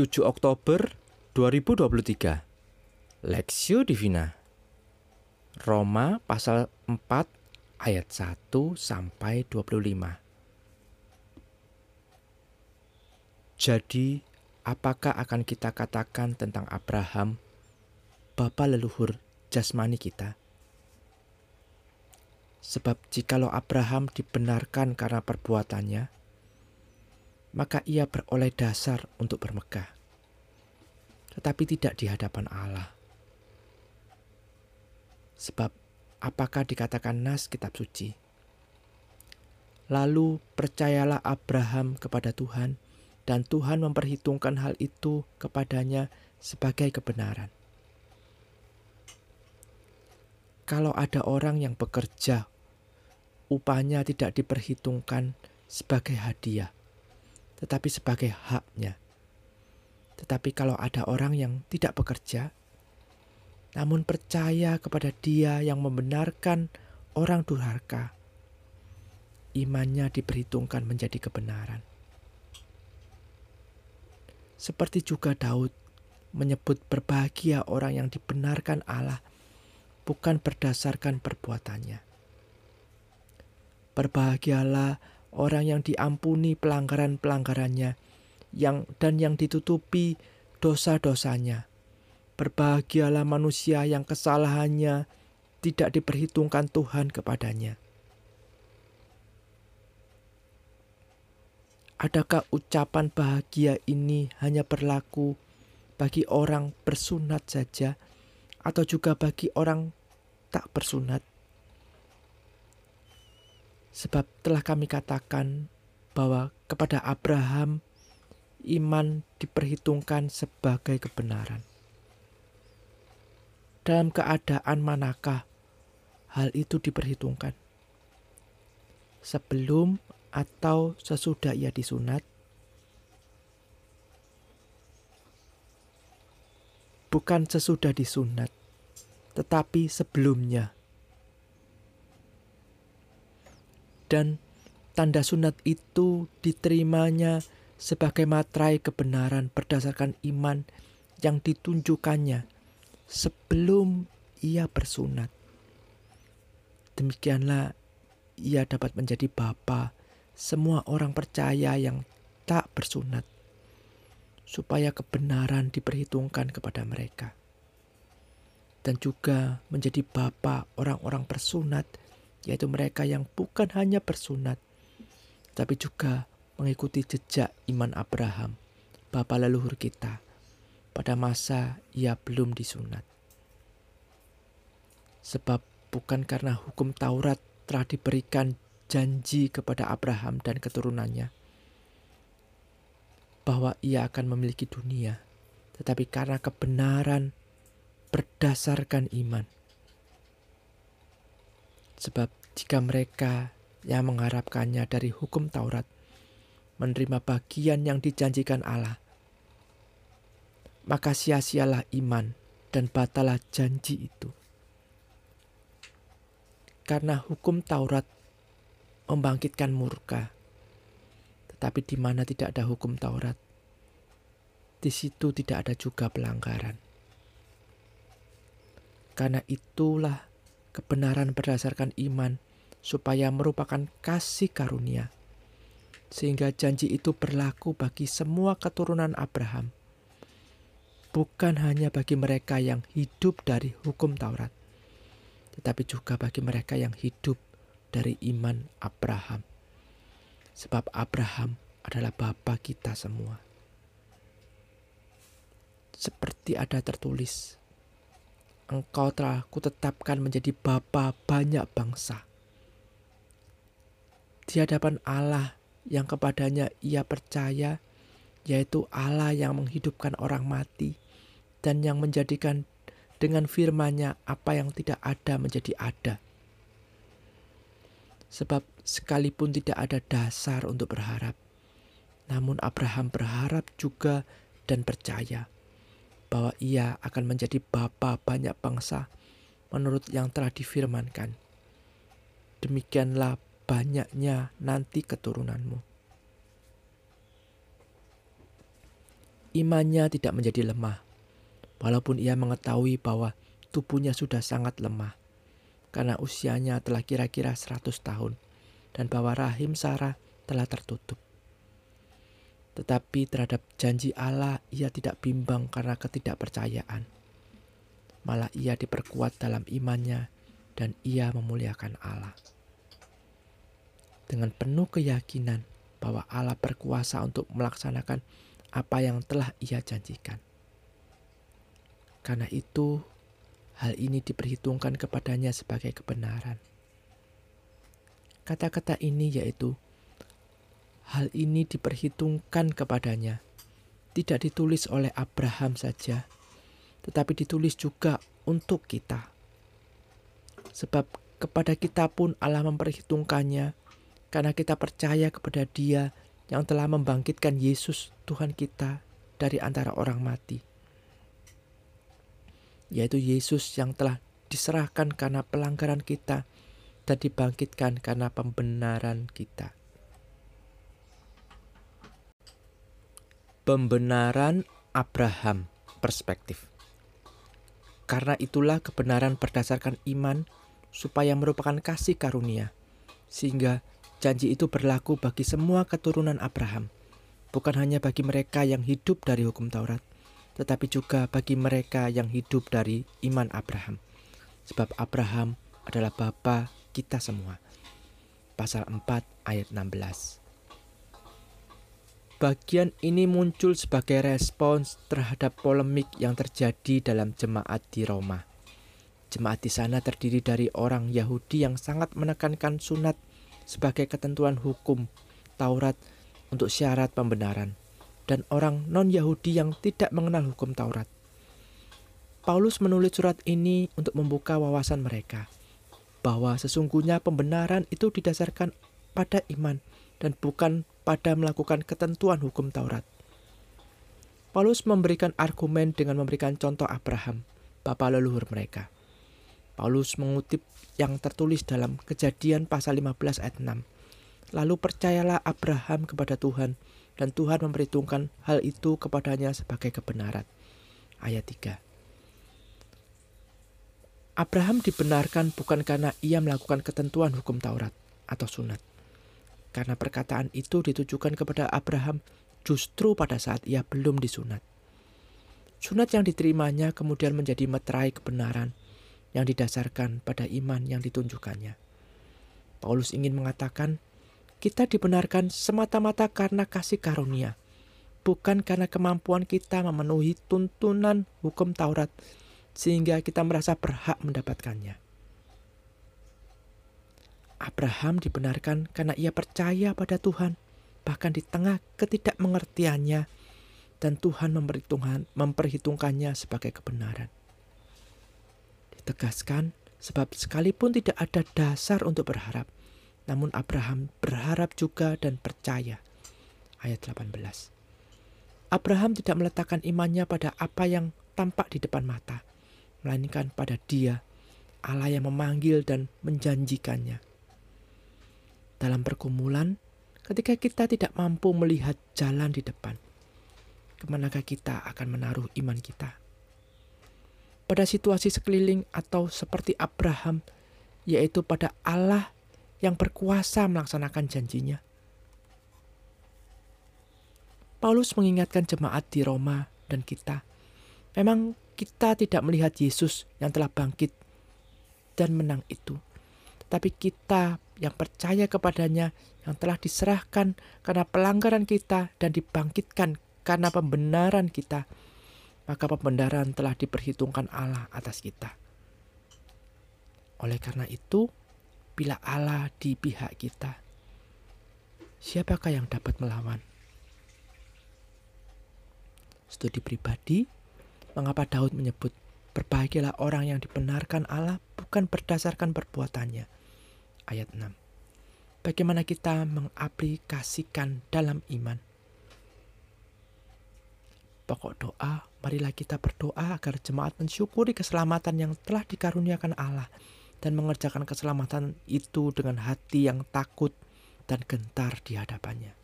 7 Oktober 2023 Lexio Divina. Roma pasal 4 ayat 1 sampai 25 Jadi apakah akan kita katakan tentang Abraham bapa leluhur jasmani kita? Sebab jikalau Abraham dibenarkan karena perbuatannya maka ia beroleh dasar untuk bermegah tetapi tidak di hadapan Allah. Sebab apakah dikatakan nas kitab suci? Lalu percayalah Abraham kepada Tuhan dan Tuhan memperhitungkan hal itu kepadanya sebagai kebenaran. Kalau ada orang yang bekerja, upahnya tidak diperhitungkan sebagai hadiah, tetapi sebagai haknya tetapi kalau ada orang yang tidak bekerja, namun percaya kepada Dia yang membenarkan orang durhaka, imannya diperhitungkan menjadi kebenaran. Seperti juga Daud menyebut berbahagia orang yang dibenarkan Allah bukan berdasarkan perbuatannya. Berbahagialah orang yang diampuni pelanggaran-pelanggarannya yang dan yang ditutupi dosa-dosanya. Berbahagialah manusia yang kesalahannya tidak diperhitungkan Tuhan kepadanya. Adakah ucapan bahagia ini hanya berlaku bagi orang bersunat saja, atau juga bagi orang tak bersunat? Sebab telah kami katakan bahwa kepada Abraham iman diperhitungkan sebagai kebenaran. Dalam keadaan manakah hal itu diperhitungkan? Sebelum atau sesudah ia disunat? Bukan sesudah disunat, tetapi sebelumnya. Dan tanda sunat itu diterimanya sebagai materai kebenaran berdasarkan iman yang ditunjukkannya sebelum ia bersunat. Demikianlah ia dapat menjadi bapa semua orang percaya yang tak bersunat, supaya kebenaran diperhitungkan kepada mereka. Dan juga menjadi bapa orang-orang bersunat, yaitu mereka yang bukan hanya bersunat, tapi juga mengikuti jejak iman Abraham, bapa leluhur kita, pada masa ia belum disunat. Sebab bukan karena hukum Taurat telah diberikan janji kepada Abraham dan keturunannya bahwa ia akan memiliki dunia, tetapi karena kebenaran berdasarkan iman. Sebab jika mereka yang mengharapkannya dari hukum Taurat menerima bagian yang dijanjikan Allah, maka sia-sialah iman dan batalah janji itu. Karena hukum Taurat membangkitkan murka, tetapi di mana tidak ada hukum Taurat, di situ tidak ada juga pelanggaran. Karena itulah kebenaran berdasarkan iman, supaya merupakan kasih karunia. Sehingga janji itu berlaku bagi semua keturunan Abraham, bukan hanya bagi mereka yang hidup dari hukum Taurat, tetapi juga bagi mereka yang hidup dari iman Abraham, sebab Abraham adalah bapa kita semua. Seperti ada tertulis, Engkau telah kutetapkan menjadi bapa banyak bangsa. Di hadapan Allah yang kepadanya ia percaya, yaitu Allah yang menghidupkan orang mati dan yang menjadikan dengan firman-Nya apa yang tidak ada menjadi ada. Sebab sekalipun tidak ada dasar untuk berharap, namun Abraham berharap juga dan percaya bahwa ia akan menjadi bapa banyak bangsa menurut yang telah difirmankan. Demikianlah banyaknya nanti keturunanmu. imannya tidak menjadi lemah, walaupun ia mengetahui bahwa tubuhnya sudah sangat lemah, karena usianya telah kira-kira 100 tahun, dan bahwa rahim Sarah telah tertutup. Tetapi terhadap janji Allah ia tidak bimbang karena ketidakpercayaan. Malah ia diperkuat dalam imannya dan ia memuliakan Allah. Dengan penuh keyakinan bahwa Allah berkuasa untuk melaksanakan apa yang telah ia janjikan. Karena itu, hal ini diperhitungkan kepadanya sebagai kebenaran. Kata-kata ini yaitu, hal ini diperhitungkan kepadanya, tidak ditulis oleh Abraham saja, tetapi ditulis juga untuk kita. Sebab kepada kita pun Allah memperhitungkannya, karena kita percaya kepada Dia yang telah membangkitkan Yesus Tuhan kita dari antara orang mati. Yaitu Yesus yang telah diserahkan karena pelanggaran kita dan dibangkitkan karena pembenaran kita. Pembenaran Abraham perspektif. Karena itulah kebenaran berdasarkan iman supaya merupakan kasih karunia, sehingga Janji itu berlaku bagi semua keturunan Abraham, bukan hanya bagi mereka yang hidup dari hukum Taurat, tetapi juga bagi mereka yang hidup dari iman Abraham. Sebab Abraham adalah bapa kita semua. Pasal 4 ayat 16. Bagian ini muncul sebagai respons terhadap polemik yang terjadi dalam jemaat di Roma. Jemaat di sana terdiri dari orang Yahudi yang sangat menekankan sunat sebagai ketentuan hukum Taurat untuk syarat pembenaran dan orang non-Yahudi yang tidak mengenal hukum Taurat. Paulus menulis surat ini untuk membuka wawasan mereka bahwa sesungguhnya pembenaran itu didasarkan pada iman dan bukan pada melakukan ketentuan hukum Taurat. Paulus memberikan argumen dengan memberikan contoh Abraham, bapa leluhur mereka. Paulus mengutip yang tertulis dalam Kejadian pasal 15 ayat 6. Lalu percayalah Abraham kepada Tuhan dan Tuhan memperhitungkan hal itu kepadanya sebagai kebenaran. Ayat 3. Abraham dibenarkan bukan karena ia melakukan ketentuan hukum Taurat atau sunat. Karena perkataan itu ditujukan kepada Abraham justru pada saat ia belum disunat. Sunat yang diterimanya kemudian menjadi meterai kebenaran yang didasarkan pada iman yang ditunjukkannya. Paulus ingin mengatakan, kita dibenarkan semata-mata karena kasih karunia, bukan karena kemampuan kita memenuhi tuntunan hukum Taurat, sehingga kita merasa berhak mendapatkannya. Abraham dibenarkan karena ia percaya pada Tuhan, bahkan di tengah ketidakmengertiannya, dan Tuhan memperhitungkannya sebagai kebenaran ditegaskan sebab sekalipun tidak ada dasar untuk berharap, namun Abraham berharap juga dan percaya. Ayat 18. Abraham tidak meletakkan imannya pada apa yang tampak di depan mata, melainkan pada Dia, Allah yang memanggil dan menjanjikannya. Dalam pergumulan, ketika kita tidak mampu melihat jalan di depan, ke manakah kita akan menaruh iman kita? pada situasi sekeliling atau seperti Abraham, yaitu pada Allah yang berkuasa melaksanakan janjinya. Paulus mengingatkan jemaat di Roma dan kita, memang kita tidak melihat Yesus yang telah bangkit dan menang itu, tetapi kita yang percaya kepadanya yang telah diserahkan karena pelanggaran kita dan dibangkitkan karena pembenaran kita maka pembenaran telah diperhitungkan Allah atas kita. Oleh karena itu, bila Allah di pihak kita, siapakah yang dapat melawan? Studi pribadi, mengapa Daud menyebut, Berbahagialah orang yang dibenarkan Allah bukan berdasarkan perbuatannya. Ayat 6. Bagaimana kita mengaplikasikan dalam iman? Pokok doa marilah kita berdoa agar jemaat mensyukuri keselamatan yang telah dikaruniakan Allah dan mengerjakan keselamatan itu dengan hati yang takut dan gentar di hadapannya.